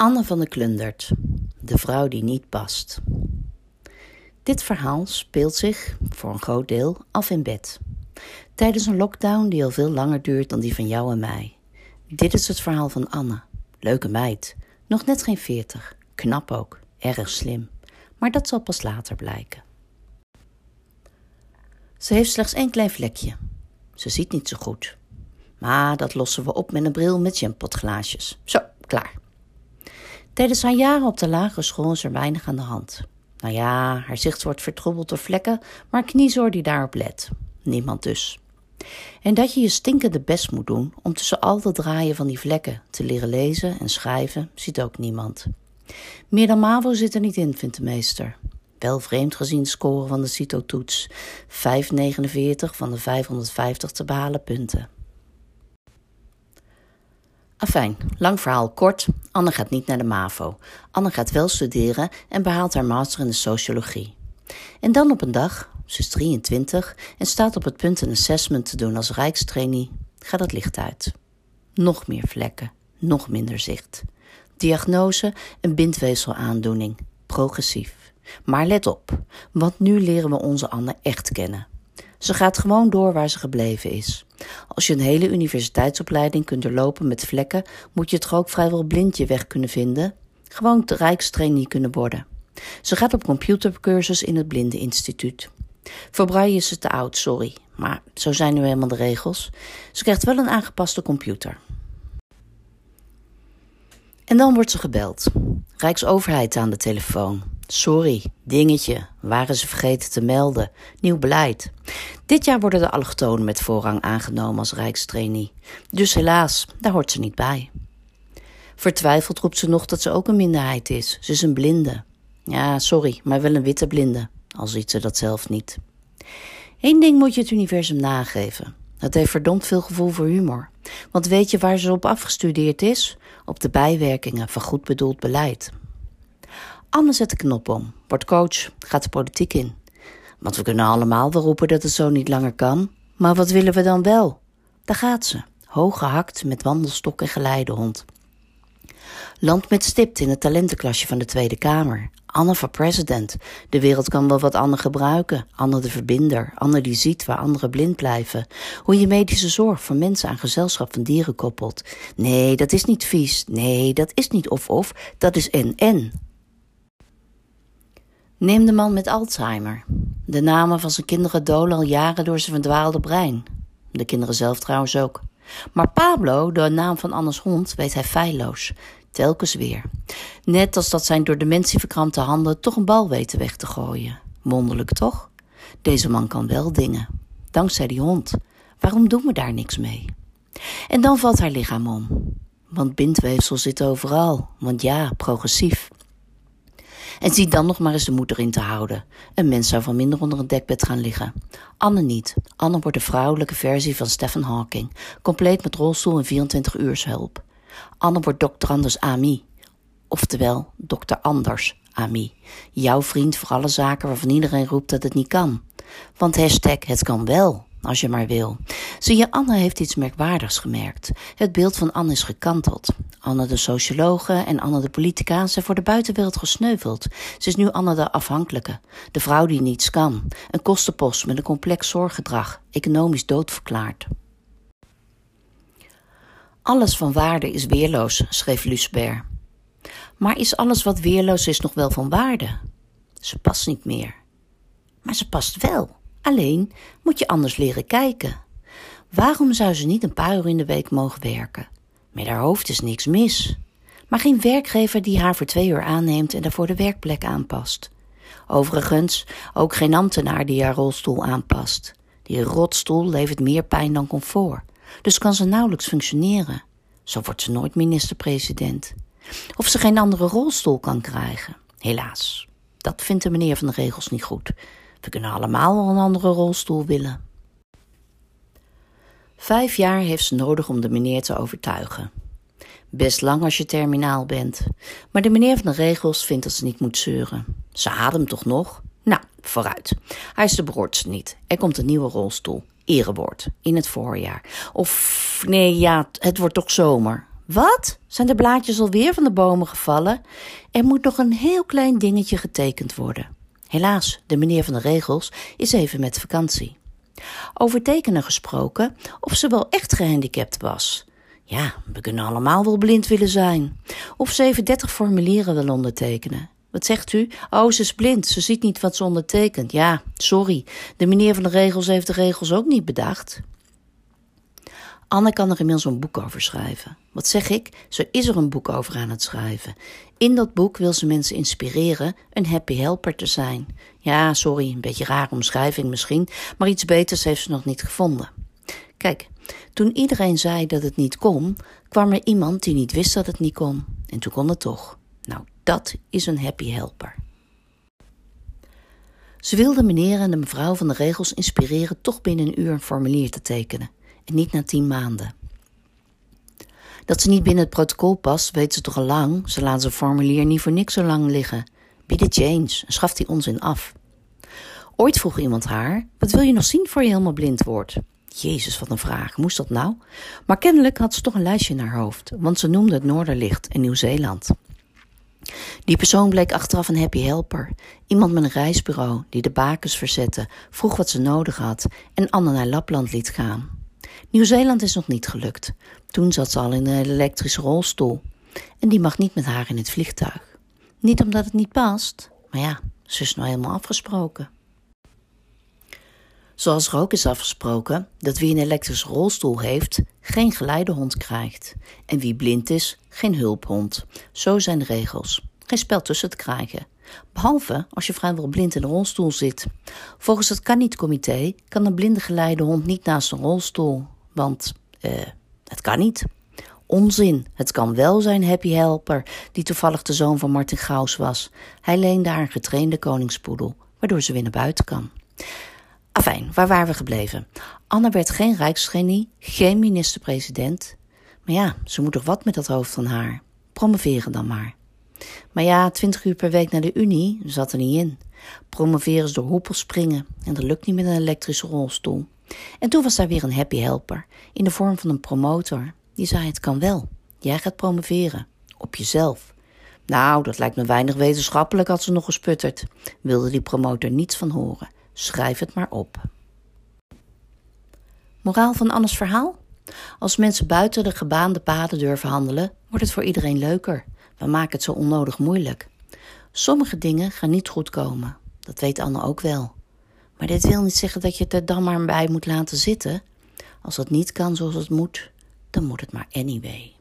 Anne van de Klundert, de vrouw die niet past. Dit verhaal speelt zich, voor een groot deel, af in bed. Tijdens een lockdown die al veel langer duurt dan die van jou en mij. Dit is het verhaal van Anne. Leuke meid. Nog net geen veertig. Knap ook. Erg slim. Maar dat zal pas later blijken. Ze heeft slechts één klein vlekje. Ze ziet niet zo goed. Maar dat lossen we op met een bril met jampotglaasjes. Zo, klaar. Tijdens haar jaren op de lagere school is er weinig aan de hand. Nou ja, haar zicht wordt vertroebeld door vlekken, maar kniezoor die daarop let. Niemand dus. En dat je je stinkende best moet doen om tussen al dat draaien van die vlekken te leren lezen en schrijven, ziet ook niemand. Meer dan MAVO zit er niet in, vindt de meester. Wel vreemd gezien de score van de CITO-toets. 5,49 van de 550 te behalen punten. Afijn, lang verhaal kort. Anne gaat niet naar de MAVO. Anne gaat wel studeren en behaalt haar master in de sociologie. En dan op een dag, ze is 23 en staat op het punt een assessment te doen als rijkstrainee, gaat het licht uit. Nog meer vlekken, nog minder zicht. Diagnose: een bindweefselaandoening, progressief. Maar let op, want nu leren we onze Anne echt kennen. Ze gaat gewoon door waar ze gebleven is. Als je een hele universiteitsopleiding kunt doorlopen met vlekken, moet je toch ook vrijwel blind je weg kunnen vinden? Gewoon de rijkstrainee kunnen worden. Ze gaat op computercursus in het Blindeninstituut. Voor Braille is ze te oud, sorry, maar zo zijn nu helemaal de regels. Ze krijgt wel een aangepaste computer. En dan wordt ze gebeld. Rijksoverheid aan de telefoon. Sorry, dingetje, waren ze vergeten te melden. Nieuw beleid. Dit jaar worden de allochtonen met voorrang aangenomen als rijkstrainee. Dus helaas, daar hoort ze niet bij. Vertwijfeld roept ze nog dat ze ook een minderheid is. Ze is een blinde. Ja, sorry, maar wel een witte blinde. Al ziet ze dat zelf niet. Eén ding moet je het universum nageven. Het heeft verdomd veel gevoel voor humor. Want weet je waar ze op afgestudeerd is? Op de bijwerkingen van goed bedoeld beleid. Anne zet de knop om, wordt coach, gaat de politiek in. Want we kunnen allemaal wel roepen dat het zo niet langer kan. Maar wat willen we dan wel? Daar gaat ze, hoog gehakt met wandelstok en geleidehond. Land met stipt in het talentenklasje van de Tweede Kamer. Anne voor president. De wereld kan wel wat Anne gebruiken. Anne de verbinder. Anne die ziet waar anderen blind blijven. Hoe je medische zorg voor mensen aan gezelschap van dieren koppelt. Nee, dat is niet vies. Nee, dat is niet of-of. Dat is en-en. Neem de man met Alzheimer. De namen van zijn kinderen dolen al jaren door zijn verdwaalde brein. De kinderen zelf trouwens ook. Maar Pablo, de naam van Annes hond, weet hij feilloos. Telkens weer. Net als dat zijn door dementie verkrampte handen toch een bal weten weg te gooien. Wonderlijk toch? Deze man kan wel dingen. Dankzij die hond. Waarom doen we daar niks mee? En dan valt haar lichaam om. Want bindweefsel zit overal. Want ja, progressief. En zie dan nog maar eens de moeder in te houden. Een mens zou van minder onder een dekbed gaan liggen. Anne niet. Anne wordt de vrouwelijke versie van Stephen Hawking. Compleet met rolstoel en 24 uur hulp. Anne wordt dokter Anders Ami. Oftewel, dokter Anders Ami. Jouw vriend voor alle zaken waarvan iedereen roept dat het niet kan. Want hashtag het kan wel als je maar wil. Zie je, Anne heeft iets merkwaardigs gemerkt. Het beeld van Anne is gekanteld. Anne de sociologe en Anne de politica zijn voor de buitenwereld gesneuveld. Ze is nu Anne de afhankelijke, de vrouw die niets kan, een kostenpost met een complex zorggedrag, economisch doodverklaard. Alles van waarde is weerloos, schreef Lucebert. Maar is alles wat weerloos is nog wel van waarde? Ze past niet meer. Maar ze past wel. Alleen moet je anders leren kijken. Waarom zou ze niet een paar uur in de week mogen werken? Met haar hoofd is niks mis. Maar geen werkgever die haar voor twee uur aanneemt en daarvoor de werkplek aanpast. Overigens ook geen ambtenaar die haar rolstoel aanpast. Die rotstoel levert meer pijn dan comfort. Dus kan ze nauwelijks functioneren. Zo wordt ze nooit minister-president. Of ze geen andere rolstoel kan krijgen. Helaas, dat vindt de meneer van de regels niet goed. We kunnen allemaal wel een andere rolstoel willen. Vijf jaar heeft ze nodig om de meneer te overtuigen. Best lang als je terminaal bent. Maar de meneer van de regels vindt dat ze niet moet zeuren. Ze ademt toch nog? Nou, vooruit. Hij is de broodste niet. Er komt een nieuwe rolstoel. Erewoord. In het voorjaar. Of nee, ja, het wordt toch zomer. Wat? Zijn de blaadjes alweer van de bomen gevallen? Er moet nog een heel klein dingetje getekend worden. Helaas, de meneer van de regels is even met vakantie. Over tekenen gesproken, of ze wel echt gehandicapt was. Ja, we kunnen allemaal wel blind willen zijn. Of ze even dertig formulieren wil ondertekenen. Wat zegt u? Oh, ze is blind. Ze ziet niet wat ze ondertekent. Ja, sorry. De meneer van de regels heeft de regels ook niet bedacht. Anne kan er inmiddels een boek over schrijven. Wat zeg ik? Ze is er een boek over aan het schrijven. In dat boek wil ze mensen inspireren een happy helper te zijn. Ja, sorry, een beetje rare omschrijving misschien, maar iets beters heeft ze nog niet gevonden. Kijk, toen iedereen zei dat het niet kon, kwam er iemand die niet wist dat het niet kon. En toen kon het toch. Nou, dat is een happy helper. Ze wilde meneer en de mevrouw van de regels inspireren toch binnen een uur een formulier te tekenen. En niet na tien maanden. Dat ze niet binnen het protocol past, weet ze toch al lang. Ze laat zijn formulier niet voor niks zo lang liggen. Bied het change en schaf die onzin af. Ooit vroeg iemand haar: Wat wil je nog zien voor je helemaal blind wordt? Jezus, wat een vraag. Moest dat nou? Maar kennelijk had ze toch een lijstje in haar hoofd, want ze noemde het Noorderlicht in Nieuw-Zeeland. Die persoon bleek achteraf een happy helper. Iemand met een reisbureau die de bakens verzette, vroeg wat ze nodig had en Anne naar Lapland liet gaan. Nieuw-Zeeland is nog niet gelukt. Toen zat ze al in een elektrische rolstoel. En die mag niet met haar in het vliegtuig. Niet omdat het niet past, maar ja, ze is nou helemaal afgesproken. Zoals er ook is afgesproken dat wie een elektrische rolstoel heeft, geen geleidehond krijgt. En wie blind is, geen hulphond. Zo zijn de regels. Geen spel tussen te krijgen. Behalve als je vrijwel blind in een rolstoel zit. Volgens het kan niet comité kan een blinde geleidehond niet naast een rolstoel. Want eh, het kan niet. Onzin. Het kan wel zijn Happy Helper, die toevallig de zoon van Martin Gauss was. Hij leende haar een getrainde koningspoedel, waardoor ze weer naar buiten kan. Afijn, waar waren we gebleven? Anne werd geen rijksgenie, geen minister-president. Maar ja, ze moet toch wat met dat hoofd van haar. Promoveren dan maar. Maar ja, twintig uur per week naar de Unie zat er niet in. Promoveren is door hoepels springen en dat lukt niet met een elektrische rolstoel. En toen was daar weer een happy helper in de vorm van een promotor. Die zei: Het kan wel. Jij gaat promoveren. Op jezelf. Nou, dat lijkt me weinig wetenschappelijk, had ze nog gesputterd. Wilde die promotor niets van horen. Schrijf het maar op. Moraal van Annes verhaal? Als mensen buiten de gebaande paden durven handelen, wordt het voor iedereen leuker. We maken het zo onnodig moeilijk. Sommige dingen gaan niet goed komen. Dat weet Anne ook wel. Maar dit wil niet zeggen dat je het er dan maar bij moet laten zitten. Als het niet kan zoals het moet, dan moet het maar anyway.